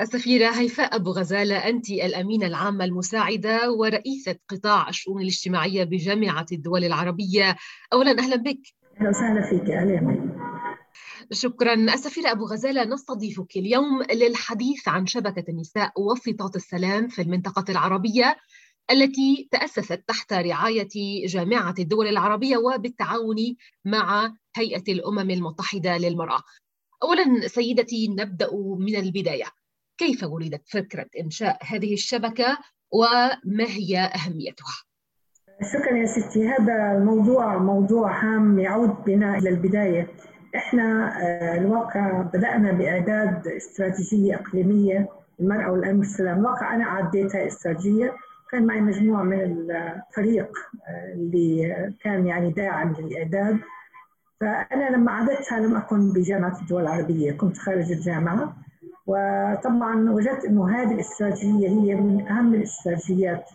السفيرة هيفاء أبو غزالة أنت الأمينة العامة المساعدة ورئيسة قطاع الشؤون الاجتماعية بجامعة الدول العربية. أولا أهلا بك. أهلا وسهلا فيك أهلا شكرا. السفيرة أبو غزالة نستضيفك اليوم للحديث عن شبكة النساء وسيطات السلام في المنطقة العربية التي تأسست تحت رعاية جامعة الدول العربية وبالتعاون مع هيئة الأمم المتحدة للمرأة. أولا سيدتي نبدأ من البداية. كيف ولدت فكرة إنشاء هذه الشبكة وما هي أهميتها؟ شكرا يا ستي هذا الموضوع موضوع هام يعود بنا إلى البداية. إحنا آه، الواقع بدأنا بإعداد استراتيجية إقليمية المرأة والأمن والسلام الواقع أنا أعديتها استراتيجية. كان معي مجموعة من الفريق آه، اللي كان يعني داعم للإعداد. فأنا لما أعددتها لم أكن بجامعة الدول العربية كنت خارج الجامعة. وطبعا وجدت إنه هذه الاستراتيجية هي من أهم الاستراتيجيات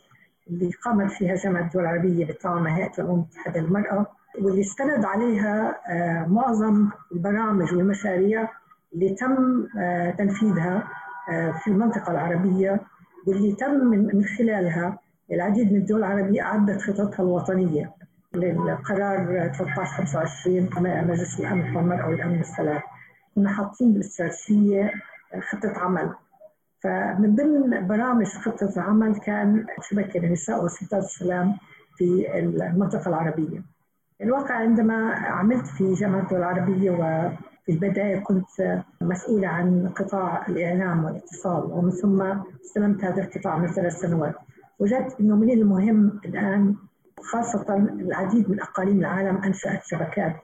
اللي قامت فيها جامعة الدول العربية بالتعاون هيئة الامم المتحده للمراه واللي استند عليها آه، معظم البرامج والمشاريع اللي تم آه، تنفيذها آه، في المنطقة العربية واللي تم من خلالها العديد من الدول العربية أعدت خططها الوطنية للقرار 1325 مجلس الأمن والمرأة والأمن والسلام كنا حاطين بالاستراتيجية خطة عمل. فمن ضمن برامج خطة العمل كان شبكة للنساء وسلطات السلام في المنطقة العربية. الواقع عندما عملت في جامعة الدول العربية وفي البداية كنت مسؤولة عن قطاع الإعلام والاتصال ومن ثم استلمت هذا القطاع من ثلاث سنوات وجدت أنه من المهم الآن خاصة العديد من أقاليم العالم أنشأت شبكات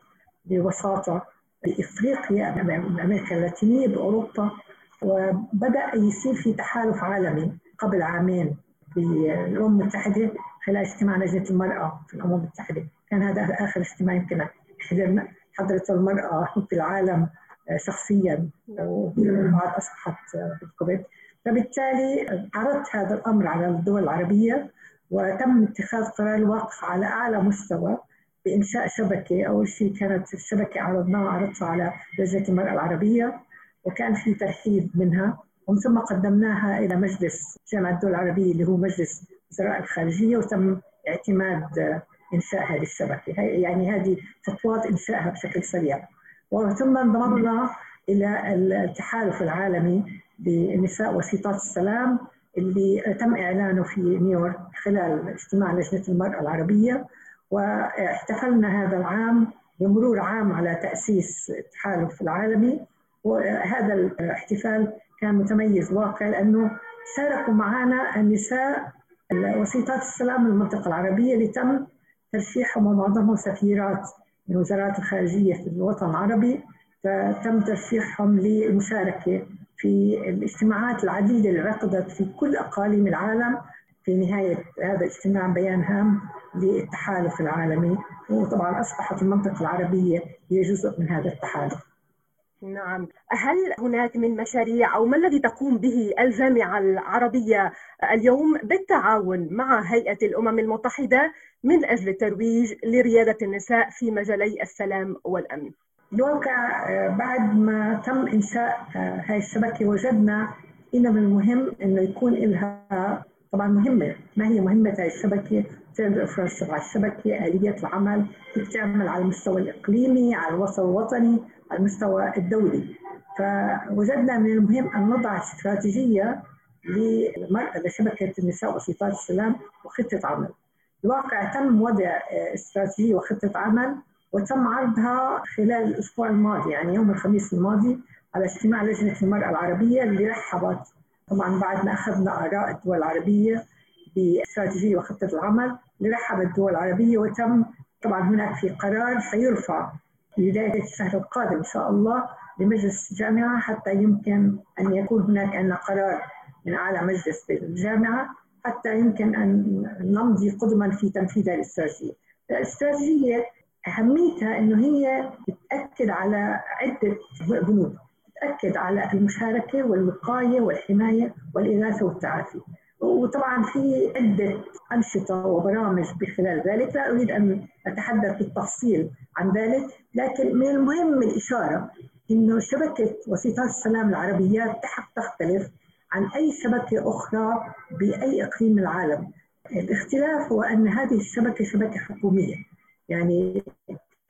بوساطة بإفريقيا بأمريكا اللاتينية بأوروبا وبدأ يصير في تحالف عالمي قبل عامين في الأمم المتحدة خلال اجتماع لجنة المرأة في الأمم المتحدة. كان هذا آخر اجتماع يمكن حضرنا حضرت المرأة في العالم شخصيا وبعد أصبحت بالكويت. فبالتالي عرضت هذا الأمر على الدول العربية وتم اتخاذ قرار الوقف على أعلى مستوى بإنشاء شبكة. أول شيء كانت الشبكة عرضناها عرضتها على لجنة المرأة العربية. وكان في ترحيب منها ومن ثم قدمناها إلى مجلس جامعة الدول العربية اللي هو مجلس وزراء الخارجية وتم اعتماد إنشاء هذه الشبكة يعني هذه خطوات إنشائها بشكل سريع. وثم انضممنا إلى التحالف العالمي للنساء وسيطات السلام اللي تم إعلانه في نيويورك خلال اجتماع لجنة المرأة العربية. واحتفلنا هذا العام بمرور عام على تأسيس التحالف العالمي. وهذا الاحتفال كان متميز واقع لأنه شاركوا معنا النساء وسيطات السلام من المنطقة العربية اللي تم ترشيحهم ومعظمهم سفيرات من وزارات الخارجية في الوطن العربي. فتم ترشيحهم للمشاركة في الاجتماعات العديدة اللي عقدت في كل أقاليم العالم في نهاية هذا الاجتماع بيان هام للتحالف العالمي. وطبعا أصبحت المنطقة العربية هي جزء من هذا التحالف. نعم. هل هناك من مشاريع أو ما الذي تقوم به الجامعة العربية اليوم بالتعاون مع هيئة الأمم المتحدة من أجل الترويج لريادة النساء في مجالي السلام والأمن؟ الواقع بعد ما تم إنشاء هذه الشبكة وجدنا إنه من المهم إنه يكون لها طبعا مهمة. ما هي مهمة هذه الشبكة؟ تعمل على الشبكة آلية العمل كيف تعمل على المستوى الإقليمي على المستوى الوطني. المستوى الدولي. فوجدنا من المهم أن نضع استراتيجية للمرأة لشبكة النساء وسيطات السلام وخطة عمل. الواقع تم وضع استراتيجية وخطة عمل وتم عرضها خلال الأسبوع الماضي يعني يوم الخميس الماضي على اجتماع لجنة المرأة العربية اللي رحبت طبعا بعد ما أخذنا آراء الدول العربية باستراتيجية وخطة العمل لرحب الدول العربية وتم طبعا هناك في قرار سيرفع بداية الشهر القادم إن شاء الله لمجلس الجامعة حتى يمكن أن يكون هناك عندنا قرار من أعلى مجلس بالجامعة حتى يمكن أن نمضي قدما في تنفيذ الاستراتيجية. الاستراتيجية أهميتها أنه هي بتأكد على عدة بنود تأكد على المشاركة والوقاية والحماية والإغاثة والتعافي وطبعا في عدة أنشطة وبرامج بخلال ذلك. لا أريد أن أتحدث بالتفصيل عن ذلك لكن من المهم الإشارة أنه شبكة وسيطات السلام العربيات تختلف عن أي شبكة أخرى بأي إقليم العالم. الاختلاف هو أن هذه الشبكة شبكة حكومية. يعني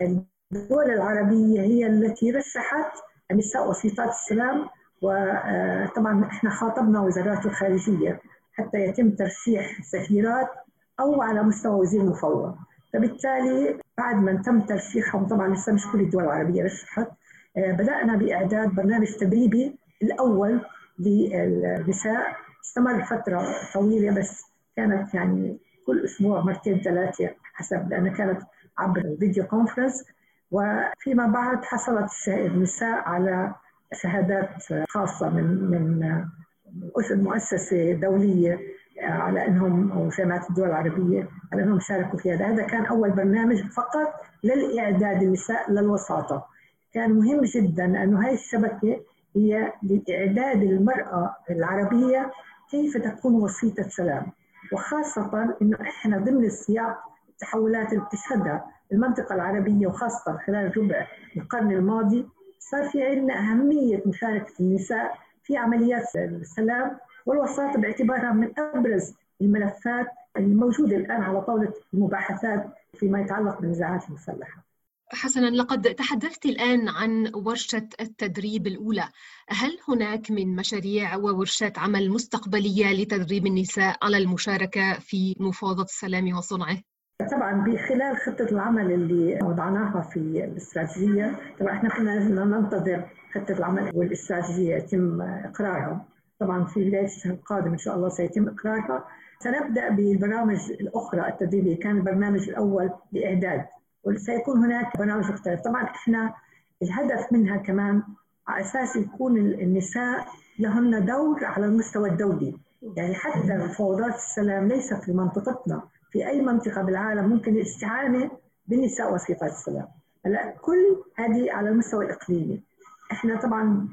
الدول العربية هي التي رشحت النساء وسيطات السلام وطبعا إحنا خاطبنا وزارات الخارجية. حتى يتم ترشيح سفيرات أو على مستوى وزير مفوض فبالتالي بعد ما تم ترشيحهم طبعا لسه مش كل الدول العربية رشحت آه، بدأنا بإعداد برنامج تدريبي الأول للنساء. استمر فترة طويلة بس كانت يعني كل أسبوع مرتين ثلاثة حسب لأنها كانت عبر الفيديو كونفرنس وفيما بعد حصلت النساء على شهادات خاصة من من مؤسسة دولية على إنهم أو جامعات الدول العربية على إنهم شاركوا في هذا، هذا كان أول برنامج فقط للإعداد النساء للوساطة. كان مهم جدا أنه هاي الشبكة هي لإعداد المرأة العربية كيف تكون وسيطه سلام، وخاصة إنه إحنا ضمن السياق التحولات اللي بتشهدها المنطقة العربية وخاصة خلال ربع القرن الماضي صار في عندنا أهمية مشاركة النساء في عمليات السلام والوساطة باعتبارها من أبرز الملفات الموجودة الآن على طاولة المباحثات فيما يتعلق بالنزاعات المسلحة حسنا لقد تحدثت الآن عن ورشة التدريب الأولى هل هناك من مشاريع وورشات عمل مستقبلية لتدريب النساء على المشاركة في مفاوضة السلام وصنعه؟ طبعا بخلال خطة العمل اللي وضعناها في الاستراتيجية طبعا إحنا كنا ننتظر خطة العمل والاستراتيجية يتم إقرارها. طبعا في بداية الشهر القادم إن شاء الله سيتم إقرارها. سنبدأ بالبرامج الأخرى التدريبية كان البرنامج الأول لإعداد وسيكون هناك برامج مختلفة. طبعا إحنا الهدف منها كمان على أساس يكون النساء لهن دور على المستوى الدولي. يعني حتى مفاوضات السلام ليست في منطقتنا في أي منطقة بالعالم ممكن الاستعانة بالنساء وسيطات السلام. هلأ كل هذه على المستوى الإقليمي إحنا طبعا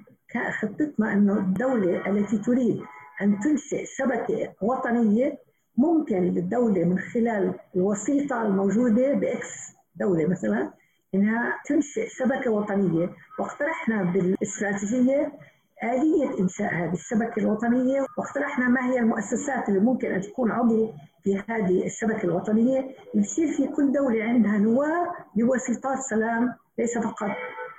خطتنا إنه الدولة التي تريد أن تنشئ شبكة وطنية ممكن للدولة من خلال الوسيطة الموجودة بإكس دولة مثلا إنها تنشئ شبكة وطنية. واقترحنا بالاستراتيجية آلية إنشاء هذه الشبكة الوطنية واقترحنا ما هي المؤسسات اللي ممكن أن تكون عضو في هذه الشبكة الوطنية. يصير في كل دولة عندها نواة لوسيطات سلام ليس فقط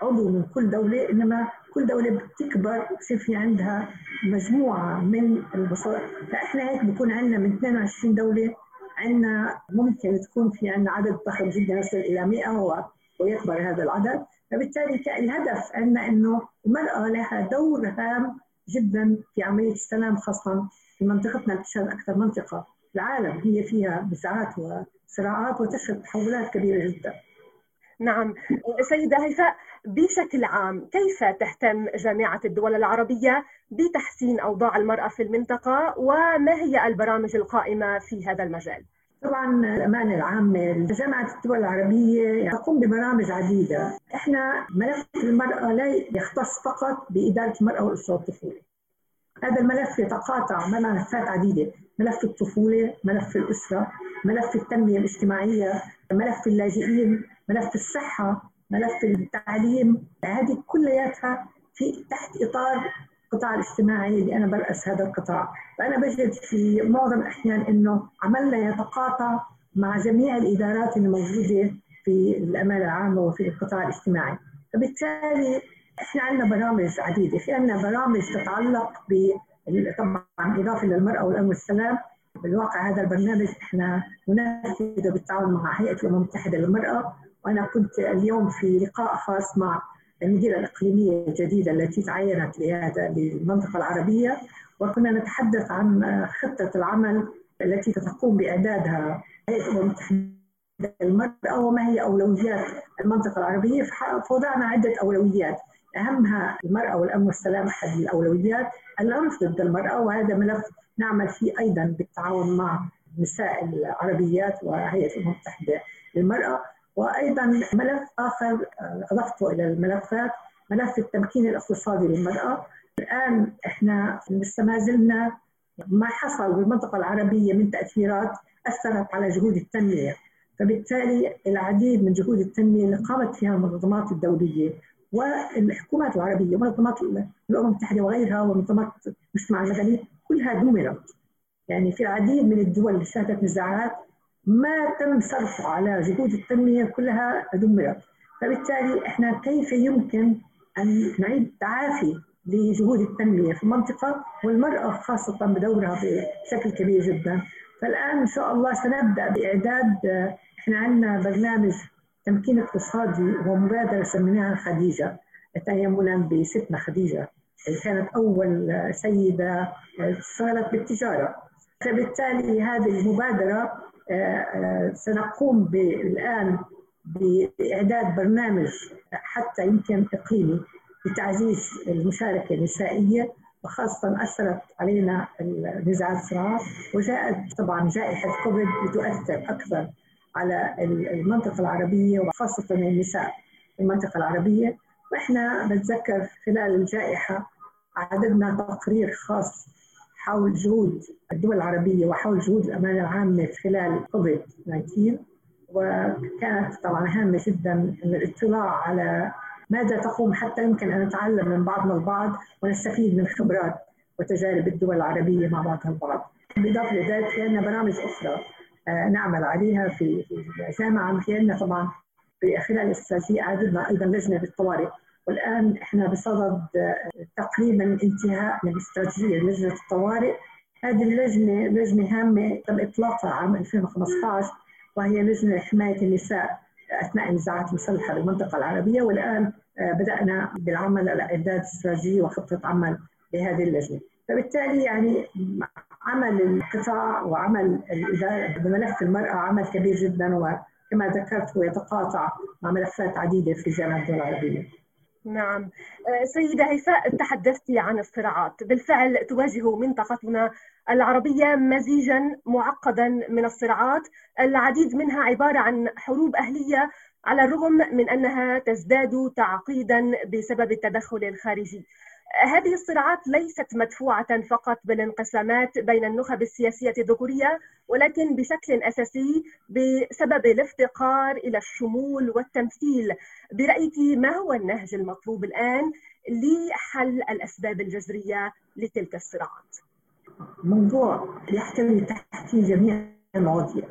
عضو من كل دولة إنما كل دولة بتكبر بصير في عندها مجموعة من البصائر. فإحنا هيك بكون عندنا من 22 دولة عندنا ممكن تكون في عندنا عدد ضخم جدا يصل إلى 100 ويكبر هذا العدد. فبالتالي الهدف عندنا أنه المرأة لها دور هام جدا في عملية السلام خاصة في منطقتنا اللي تشهد أكثر منطقة في العالم هي فيها نزاعات وصراعات وتشهد تحولات كبيرة جدا. نعم سيدة هيفاء بشكل عام كيف تهتم جامعة الدول العربية بتحسين أوضاع المرأة في المنطقة وما هي البرامج القائمة في هذا المجال؟ طبعا الأمانة العامة جامعة الدول العربية تقوم ببرامج عديدة. إحنا ملف المرأة لا يختص فقط بإدارة المرأة والأسرة والطفولة. هذا الملف يتقاطع مع ملفات عديدة. ملف الطفولة ملف الأسرة ملف التنمية الاجتماعية ملف اللاجئين ملف الصحة ملف التعليم. هذه كلياتها في تحت إطار القطاع الاجتماعي اللي أنا برأس هذا القطاع. فأنا بجد في معظم الأحيان أنه عملنا يتقاطع مع جميع الإدارات الموجودة في الأمانة العامة وفي القطاع الاجتماعي. فبالتالي إحنا عندنا برامج عديدة، في عندنا برامج تتعلق ب طبعا إضافة للمرأة والامن والسلام، بالواقع هذا البرنامج إحنا ننفذه بالتعاون مع هيئة الأمم المتحدة للمرأة، وأنا كنت اليوم في لقاء خاص مع المديرة الإقليمية الجديدة التي تعينت لهذا للمنطقة العربية وكنا نتحدث عن خطة العمل التي تقوم بإعدادها. هيئة الأمم المتحدة المرأة وما هي أولويات المنطقة العربية؟ فوضعنا عدة أولويات. أهمها المرأة والأمن والسلام أحد الأولويات. العنف ضد المرأة وهذا ملف نعمل فيه أيضا بالتعاون مع النساء العربيات وهيئة الأمم المتحدة للمرأة. وأيضا ملف آخر أضفته إلى الملفات ملف التمكين الاقتصادي للمرأة. الآن إحنا لسه ما زلنا ما حصل بالمنطقة العربية من تأثيرات أثرت على جهود التنمية. فبالتالي العديد من جهود التنمية اللي قامت فيها المنظمات الدولية والحكومات العربية ومنظمات الأمم المتحدة وغيرها ومنظمات المجتمع المدني كلها دمرت يعني في العديد من الدول اللي شهدت نزاعات ما تم صرفه على جهود التنمية كلها دمرت فبالتالي إحنا كيف يمكن أن نعيد تعافي لجهود التنمية في المنطقة والمرأة خاصة بدورها بشكل كبير جدا؟ فالآن إن شاء الله سنبدأ بإعداد إحنا عندنا برنامج تمكين اقتصادي ومبادرة سميناها خديجة. تيمنا بستنا خديجة كانت أول سيدة اشتغلت بالتجارة. فبالتالي هذه المبادرة آه، سنقوم الان بإعداد برنامج حتى يمكن اقليمي لتعزيز المشاركة النسائية وخاصة أثرت علينا نزاعات الصراع وجاءت طبعا جائحة كوفيد لتؤثر أكثر على المنطقة العربية وخاصة النساء في المنطقة العربية. وإحنا بتذكر خلال الجائحة عددنا تقرير خاص حول جهود الدول العربية وحول جهود الأمانة العامة خلال كوفيد 19 وكانت طبعا هامة جدا الاطلاع على ماذا تقوم حتى يمكن أن نتعلم من بعضنا البعض ونستفيد من خبرات وتجارب الدول العربية مع بعضها البعض. بالإضافة لذلك في عندنا برامج أخرى آه، نعمل عليها في الجامعة في عندنا طبعا خلال الاستراتيجيه عددنا أيضا لجنة بالطوارئ والآن إحنا بصدد آه، تقريبا انتهاء من استراتيجية لجنة الطوارئ. هذه اللجنة لجنة هامة تم إطلاقها عام 2015 وهي لجنة لحمايه النساء أثناء النزاعات المسلحة بالمنطقة العربية. والآن آه، بدأنا بالعمل على إعداد استراتيجية وخطة عمل لهذه اللجنة. فبالتالي يعني عمل القطاع وعمل بملف المرأة عمل كبير جدا وكما ذكرت هو يتقاطع مع ملفات عديدة في جامعة الدول العربية. نعم. آه، سيدة هيفاء تحدثت عن الصراعات. بالفعل تواجه منطقتنا العربية مزيجا معقدا من الصراعات. العديد منها عبارة عن حروب أهلية على الرغم من أنها تزداد تعقيدا بسبب التدخل الخارجي. هذه الصراعات ليست مدفوعة فقط بالانقسامات بين النخب السياسية الذكورية ولكن بشكل أساسي بسبب الافتقار إلى الشمول والتمثيل. برأيك ما هو النهج المطلوب الآن لحل الأسباب الجذرية لتلك الصراعات؟ موضوع يحتوي تحت جميع المواضيع.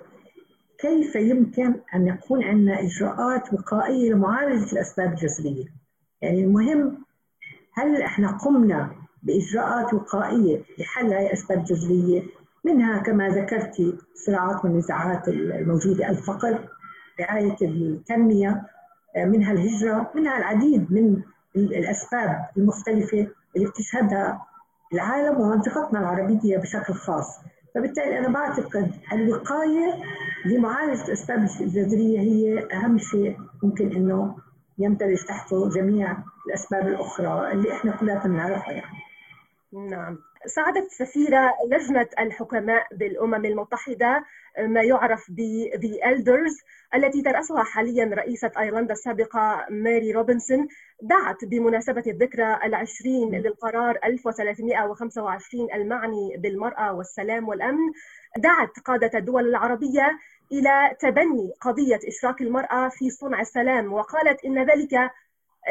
كيف يمكن أن يكون عندنا إجراءات وقائية لمعالجة الأسباب الجذرية؟ يعني المهم هل إحنا قمنا بإجراءات وقائية لحل هذه الاسباب الجذريه منها كما ذكرتي الصراعات والنزاعات الموجودة الفقر رعاية التنمية منها الهجرة منها العديد من الأسباب المختلفة اللي بتشهدها العالم ومنطقتنا العربية بشكل خاص. فبالتالي أنا بعتقد الوقايه لمعالجة الاسباب الجذريه هي أهم شيء ممكن إنه يندرج تحته جميع الأسباب الأخرى اللي إحنا كلنا بنعرفها يعني. نعم ساعدت سفيرة لجنة الحكماء بالأمم المتحدة ما يعرف ب The Elders التي ترأسها حاليا رئيسة أيرلندا السابقة ماري روبنسون دعت بمناسبة الذكرى العشرين للقرار 1325 المعني بالمرأة والسلام والأمن دعت قادة الدول العربية إلى تبني قضية إشراك المرأة في صنع السلام. وقالت إن ذلك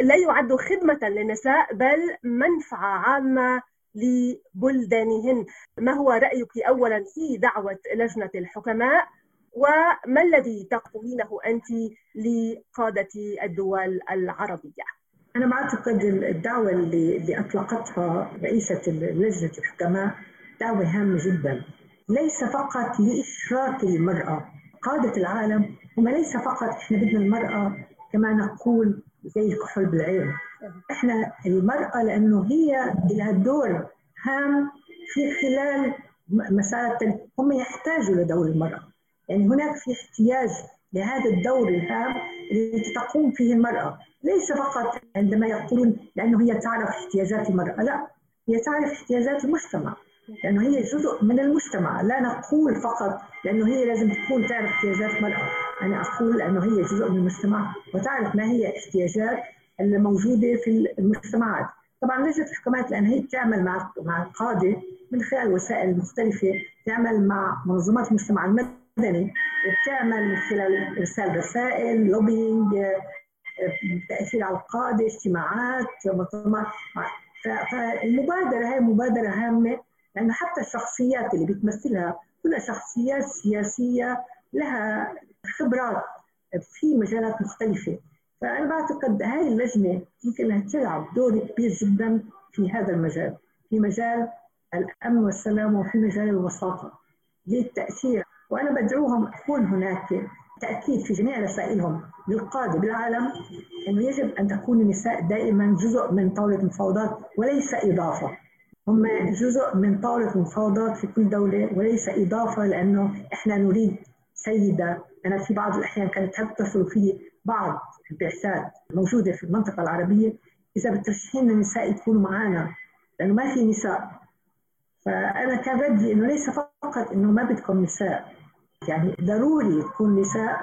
لا يعد خدمة للنساء بل منفعة عامة لبلدانهن. ما هو رأيك أولا في دعوة لجنة الحكماء؟ وما الذي تقولينه أنت لقادة الدول العربية؟ أنا بعتقد الدعوة اللي, اللي أطلقتها رئيسة لجنة الحكماء دعوة هامة جدا. ليس فقط لإشراك المرأة قادة العالم هم ليس فقط إحنا بدنا المرأة كما نقول زي الكحول بالعين. إحنا المرأة لأنه هي لها دور هام في خلال مسارة هم يحتاجوا لدور المرأة. يعني هناك في احتياج لهذا الدور الهام الذي تقوم فيه المرأة. ليس فقط عندما يقولون لأنه هي تعرف احتياجات المرأة لا هي تعرف احتياجات المجتمع. لأنه هي جزء من المجتمع. لا نقول فقط لأنه هي لازم تكون تعرف احتياجات المرأة أنا أقول لأنه هي جزء من المجتمع. وتعرف ما هي الاحتياجات الموجودة في المجتمعات. طبعا لجنة الحكومات لأن هي بتعمل مع مع القادة من خلال وسائل مختلفة تعمل مع منظمات المجتمع المدني وبتعمل من خلال إرسال رسائل لوبينج تأثير على القادة اجتماعات فالمبادرة هي مبادرة هامة لأن حتى الشخصيات اللي بتمثلها كلها شخصيات سياسية لها خبرات في مجالات مختلفة. فأنا بعتقد هاي اللجنة يمكن انها تلعب دور كبير جدا في هذا المجال في مجال الأمن والسلام وفي مجال الوساطة للتأثير. وأنا بدعوهم يكون هناك تأكيد في جميع رسائلهم للقادة بالعالم أنه يجب أن تكون النساء دائما جزء من طاولة المفاوضات وليس إضافة. هم جزء من طاوله المفاوضات في كل دولة وليس إضافة لأنه إحنا نريد سيدة. أنا في بعض الأحيان كانت تتصل في بعض البعثات موجودة في المنطقة العربية إذا بترشحين النساء يكونوا معنا لأنه ما في نساء. فأنا كان ردي إنه ليس فقط إنه ما بدكم نساء. يعني ضروري تكون نساء.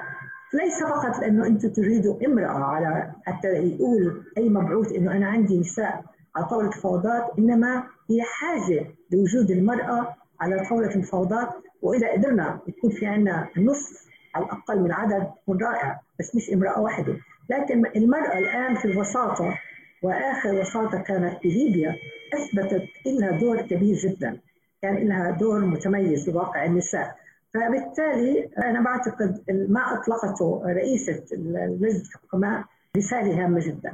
ليس فقط لأنه أنتم تريدوا امرأة على حتى يقول أي مبعوث إنه أنا عندي نساء. على طاولة الفوضات إنما هي حاجة لوجود المرأة على طاولة الفوضات وإذا قدرنا يكون في عندنا نصف على الاقل من عدد يكون رائع بس مش امرأة واحدة. لكن المرأة الآن في الوساطة وآخر وساطة كانت في ليبيا أثبتت لها دور كبير جدا. كان لها دور متميز بواقع النساء. فبالتالي أنا بعتقد ما أطلقته رئيسة لجنه الحكماء رسالة هامة جدا.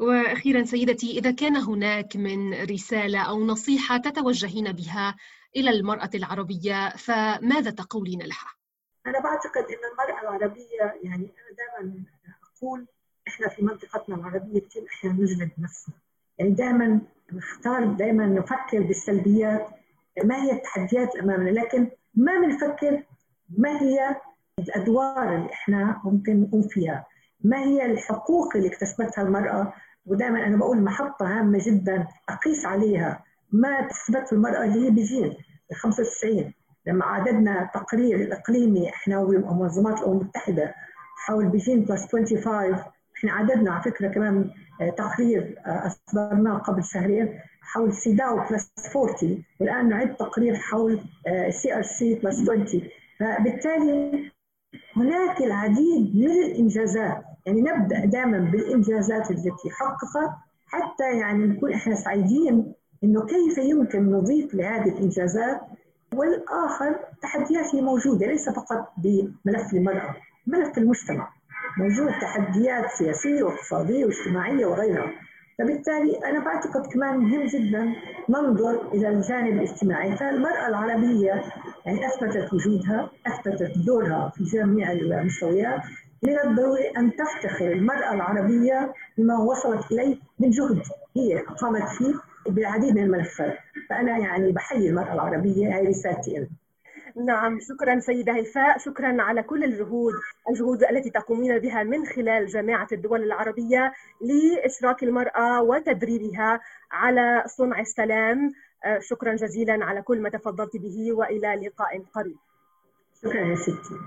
وأخيرا سيدتي إذا كان هناك من رسالة أو نصيحة تتوجهين بها إلى المرأة العربية فماذا تقولين لها؟ أنا بعتقد إن المرأة العربية يعني أنا دائما أقول إحنا في منطقتنا العربية كثير أحيانا نجلد نفسنا. يعني دائما نختار دائما نفكر بالسلبيات. ما هي التحديات أمامنا؟ لكن ما بنفكر ما هي الأدوار اللي إحنا ممكن نقوم فيها؟ ما هي الحقوق اللي اكتسبتها المرأة؟ ودائما أنا بقول محطة هامة جدا أقيس عليها. ما اكتسبته المرأة اللي هي بجيل ال 95 لما عددنا تقرير الاقليمي إحنا ومنظمات الأمم المتحدة حول بيجين plus 25 إحنا عددنا على فكرة كمان آه، تقرير آه، أصدرناه قبل شهرين حول سيداو plus 40 والآن نعد تقرير حول CRC plus 20 فبالتالي هناك العديد من الإنجازات. يعني نبدأ دائما بالإنجازات التي حققت حتى يعني نكون إحنا سعيدين إنه كيف يمكن نضيف لهذه الإنجازات والآخر تحديات هي موجودة ليس فقط بملف المرأة ملف المجتمع. موجود تحديات سياسية واقتصادية واجتماعية وغيرها. فبالتالي أنا بعتقد كمان مهم جدا ننظر إلى الجانب الاجتماعي. فالمرأة العربية يعني أثبتت وجودها أثبتت دورها في جميع المستويات. من الضروري أن تفتخر المرأة العربية بما وصلت إليه من جهد. هي قامت فيه بالعديد من الملفات. فأنا يعني بحيي المرأة العربية هي رسالتي نعم شكرا سيدة هيفاء. شكرا على كل الجهود الجهود التي تقومين بها من خلال جامعة الدول العربية لإشراك المرأة وتدريبها على صنع السلام. آه، شكرا جزيلا على كل ما تفضلت به وإلى لقاء قريب. شكرا يا ستي.